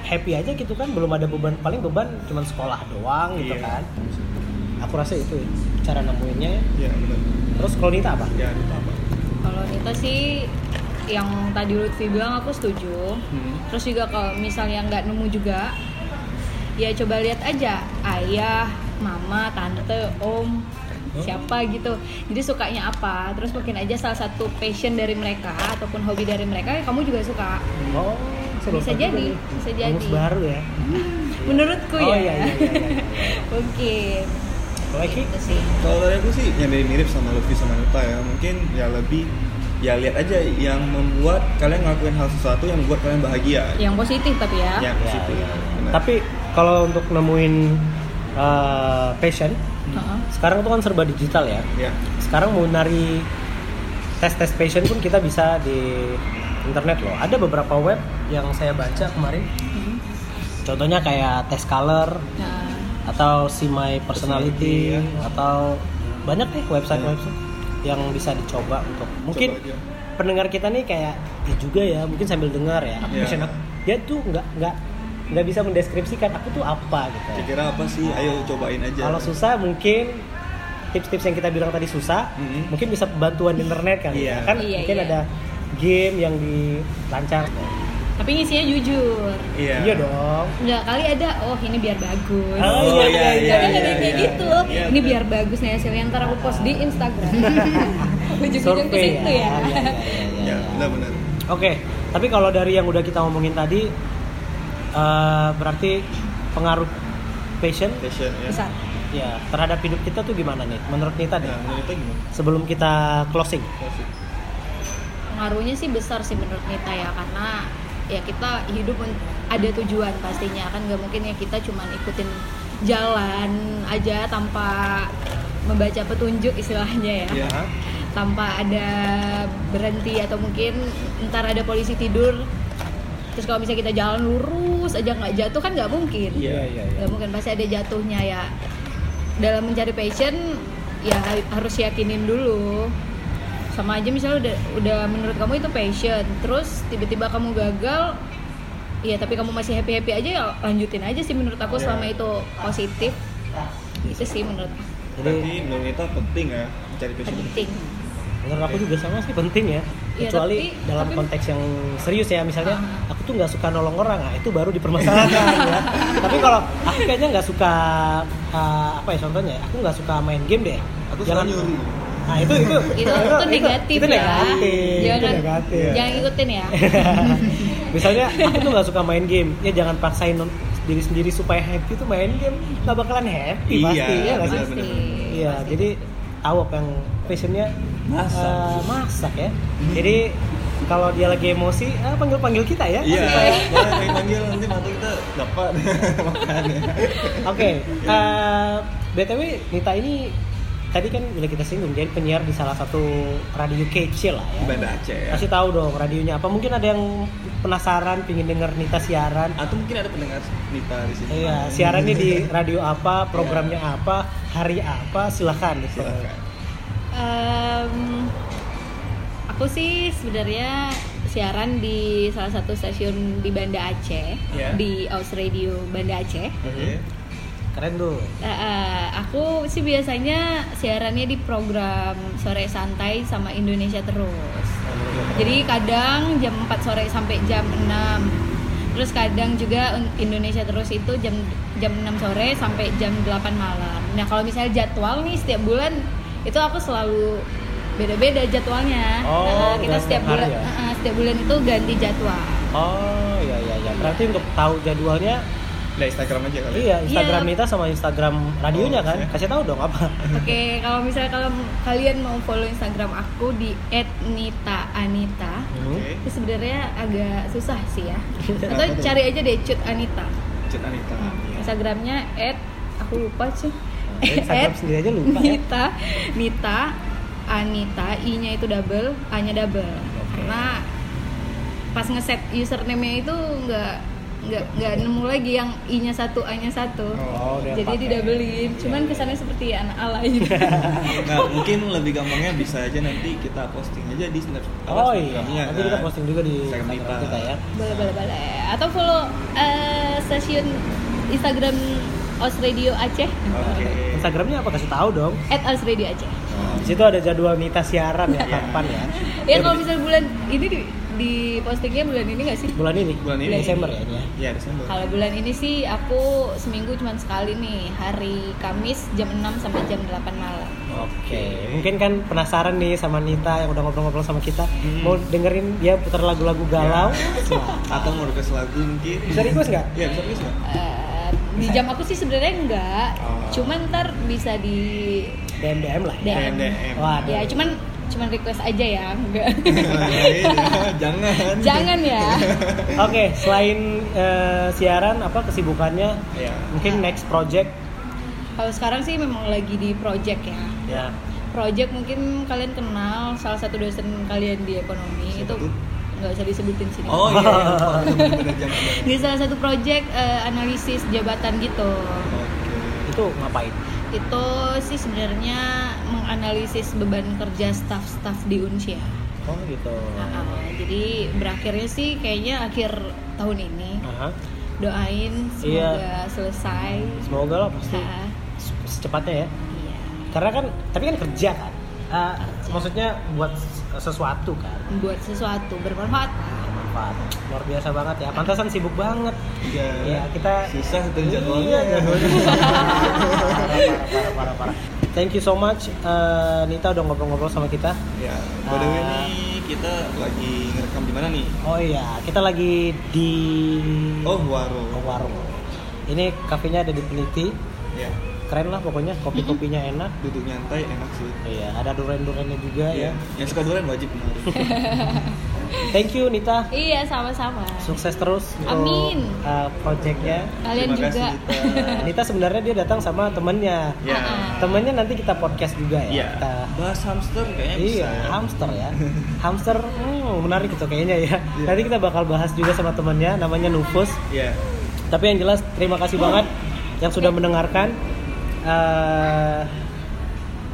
happy aja gitu kan, belum ada beban. Paling beban cuman sekolah doang gitu Iya. kan. Aku rasa itu cara nemuinnya. ya. ya benar Terus kalau Nita apa? ya itu apa Kalau Nita sih yang tadi Lutfi bilang aku setuju. Hmm. Terus juga kalau misalnya nggak nemu juga, ya coba lihat aja ayah, mama, tante, om, siapa gitu. Jadi sukanya apa? Terus mungkin aja salah satu passion dari mereka ataupun hobi dari mereka, ya kamu juga suka. Oh, Bisa jadi, bisa jadi. baru ya. Menurutku Oh, ya. iya, iya, iya, iya, iya. mungkin. Eki? Gitu sih. Kalau dari aku sih yang dari mirip sama Lutfi sama Nita ya mungkin ya lebih ya lihat aja yang membuat kalian ngelakuin hal sesuatu yang membuat kalian bahagia. Yang positif tapi ya. Yang Ya, positif. iya. Benar. Tapi kalau untuk nemuin uh, passion, Heeh. sekarang tuh kan serba digital ya. ya Sekarang mau nari tes-tes passion pun kita bisa di internet loh. Ada beberapa web yang saya baca kemarin. Hmm. Contohnya kayak Test Color Nah, atau See My Personality, Personality, ya. atau banyak deh website-website yang bisa dicoba untuk mungkin Coba aja. pendengar kita nih kayak ya juga ya mungkin sambil dengar ya Iya. passion dia tuh nggak nggak nggak bisa mendeskripsikan aku tuh apa gitu Kira-kira apa sih? Ayo cobain aja. kalau susah mungkin tips-tips yang kita bilang tadi susah Mhm. mungkin bisa bantuan internet kali Iya. ya kan Iya, mungkin iya. ada game yang dilancar Tapi ngisinya jujur. Iya. iya dong Enggak kali ada oh ini biar bagus. Oh, iya, iya, iya, iya, yang kayak iya. gitu. Iya, ini biar bagus nih hasilnya ntar aku post di Instagram. Ujung-ujung ke situ ya. Iya, iya, iya, iya. Ya, benar-benar. Oke, tapi kalau dari yang udah kita ngomongin tadi, eh, berarti pengaruh passion Passion ya. Besar. ya terhadap hidup kita tuh gimana nih? Menurut Nita deh, Nah, menurut kita gimana? sebelum kita closing. Pengaruhnya sih besar sih menurut Nita ya karena ya kita hidup ada tujuan pastinya. Kan nggak mungkin ya kita cuman ikutin jalan aja tanpa membaca petunjuk istilahnya ya. Iya. tanpa ada berhenti atau mungkin ntar ada polisi tidur terus kalau misalnya kita jalan lurus aja nggak jatuh kan nggak mungkin. Iya, iya, nggak mungkin pasti ada jatuhnya ya. Dalam mencari passion ya ha- harus yakinin dulu sama aja misalnya udah udah menurut kamu itu passion terus tiba-tiba kamu gagal ya tapi kamu masih happy happy aja ya lanjutin aja sih menurut aku Iya. selama itu positif itu sih menurut aku Berarti menurut kita penting ya mencari passion. penting Menurut aku juga sama sih penting ya. Iya, Kecuali tapi- dalam tapi- konteks yang serius ya, misalnya Ah. aku tuh nggak suka nolong orang, nah itu baru dipermasalahkan ya. Tapi kalau aku kayaknya nggak suka uh, apa ya contohnya? Aku nggak suka main game deh. Aku suka nyuruh. Nah itu itu itu itu negatif itu ya negatif, itu jangan negatif. jangan ikutin ya Misalnya aku tuh nggak suka main game, ya jangan paksain diri sendiri supaya happy tuh main game nggak bakalan happy Iya, pasti ya nggak sih? benar, pasti Iya, Pasti. jadi tahu apa yang passionnya Masak. eh, masak ya. Jadi kalau dia lagi emosi, ah, panggil-panggil kita ya. Iya, Supaya- boleh panggil nanti mata kita dapat makan ya. Oke, eh, btw Nita ini tadi kan udah kita singgung jadi penyiar di salah satu radio kecil lah ya. Banda Aceh ya. Kasih tahu dong radionya apa? Mungkin ada yang penasaran, pingin denger Nita siaran. Atau mungkin ada pendengar Nita di sini. Iya, siarannya di radio apa, programnya apa, hari apa, silahkan. Silakan. Em, aku sih sebenarnya siaran di salah satu stasiun di Banda Aceh Iya. di Aus Radio Banda Aceh Oke. Keren tuh. Eh, aku sih biasanya siarannya di program sore santai sama Indonesia terus jadi kadang jam 4 sore sampai jam 6 terus kadang juga Indonesia terus itu jam jam 6 sore sampai jam 8 malam nah kalau misalnya jadwal nih setiap bulan itu aku selalu beda-beda jadwalnya Oh, Nah, kita setiap bulan ya? eh, setiap bulan itu ganti jadwal Oh, iya iya iya. Berarti untuk tahu jadwalnya Nah, Instagram aja kali. Iya, Instagram Iya. Nita sama Instagram radionya Oh, kan. iya. Kasih tahu dong apa. Oke, kalau misalnya kalau kalian mau follow Instagram aku di @nita_anita, Hmm. Oke. itu sebenarnya agak susah sih ya. Atau cari aja deh Cut Anita. Chat Anita. Hmm, Iya. Instagramnya aku lupa sih. Instagram sendiri aja lupa ya. Nita, Nita, Anita, I-nya itu double, A-nya double. Karena pas ngeset username-nya itu nggak nggak nggak nemu lagi yang I-nya satu, A-nya satu. Oh, udah Jadi didabelin. Cuman kesannya seperti anak alay. Nah, mungkin lebih gampangnya bisa aja nanti kita posting aja di snap Oh apa, iya, Instagramnya, nanti kita posting juga di Instagram kita ya. boleh boleh boleh atau follow eh, stasiun Instagram Os Radio Aceh Oke. Instagramnya apa kasih tahu dong. at Os Radio Aceh Di situ ada jadwal Nita siaran ya Iya. kapan ya? ya kalau misalnya bulan ini di, di postingnya bulan ini nggak sih Bulan ini. Bulan ini. Desember ya ini ya. Iya, Desember. kalau bulan ini sih aku seminggu cuma sekali nih hari Kamis jam 6 sampai jam 8 malam Oke, mungkin kan penasaran nih sama Nita yang udah ngobrol-ngobrol sama kita, Hmm. mau dengerin dia putar lagu-lagu galau, Ya. Silakan. Atau mau request lagu mungkin. bisa request nggak? Iya, bisa request nggak? Eh, di jam aku sih sebenarnya enggak Oh. cuman ntar bisa di DM DM lah ya. DM. DM. Wah, ya cuman cuman request aja ya enggak Iya, Jangan. jangan ya Oke, selain eh, siaran apa kesibukannya? Iya. Mungkin next project kalau sekarang sih memang lagi di project ya ya. project mungkin kalian kenal salah satu dosen kalian di ekonomi Siapa itu nggak usah disebutin sini Oh iya, iya. Di salah satu project eh, analisis jabatan gitu Oke. Itu ngapain? Itu sih sebenarnya menganalisis beban kerja staff-staff di Unsia Oh gitu. Ah, ah. jadi berakhirnya sih kayaknya akhir tahun ini Aha. doain Iya. semoga selesai Semoga lah pasti Ah, secepatnya ya. iya Karena kan tapi kan kerja kan. Ah, Kerja. maksudnya buat sesuatu kan. buat sesuatu bermanfaat Bermanfaat. Luar biasa banget ya. Pantasan sibuk banget. Iya. Ya kita susah tuh Iya, jadwalnya. jadwalnya. parah, parah, parah, parah, parah. Thank you so much eh, Nita udah ngobrol-ngobrol sama kita. Ya, by the way Ah. nih kita lagi ngerekam di mana nih? Oh iya, kita lagi di Oh, warung. Oh, warung. Ini kafenya ada di Peniti. Ya, Keren lah pokoknya, kopi-kopinya enak. duduk nyantai enak sih. Iya, ada duren-durennya juga Iya, ya. yang suka durian wajib. Thank you Nita. iya sama-sama Sukses terus untuk Amin. uh, projectnya. kalian Terima juga kasih Nita. Nita sebenarnya dia datang sama temennya. Ya. Ah. Temennya nanti kita podcast juga ya. Iya. Kita Bahas hamster kayaknya Iya, bisa. ya. hamster ya. hamster hmm, menarik itu kayaknya ya. Iya. Nanti kita bakal bahas juga sama temennya namanya Nufus. Iya. Tapi yang jelas terima kasih banget yang sudah mendengarkan. Eh,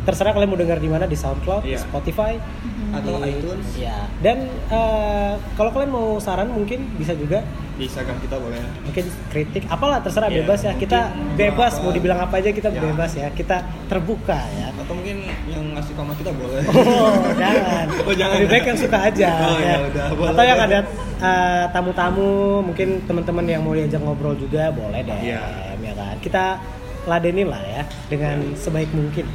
terserah kalian mau dengar di mana di SoundCloud, di Iya. Spotify, Atau di- iTunes. Ya. Dan eh, kalau kalian mau saran mungkin bisa juga Di Instagram kita boleh. mungkin kritik apalah terserah Iya, bebas ya. Kita bebas apa- mau dibilang apa aja kita Ya. bebas ya. Kita terbuka ya. Atau mungkin yang ngasih komen kita boleh. Oh, jangan. Oh, jangan. Lebih baik yang suka aja. Oh, ya udah, boleh. Atau yang ada uh, tamu-tamu, mungkin teman-teman yang mau diajak ngobrol juga boleh deh. Iya. Ya kan. Kita ladenin lah ya dengan sebaik mungkin.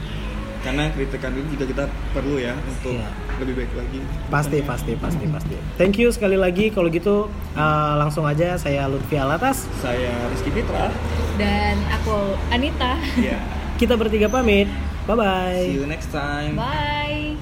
Karena kritikan itu juga kita perlu ya untuk Iya. lebih baik lagi. Pasti, pasti, pasti, pasti. Thank you sekali lagi. Kalau gitu uh, langsung aja saya Lutfi Alatas. Saya Rizky Fitra. dan aku Anita Ya. Kita bertiga pamit. Bye bye. See you next time. bye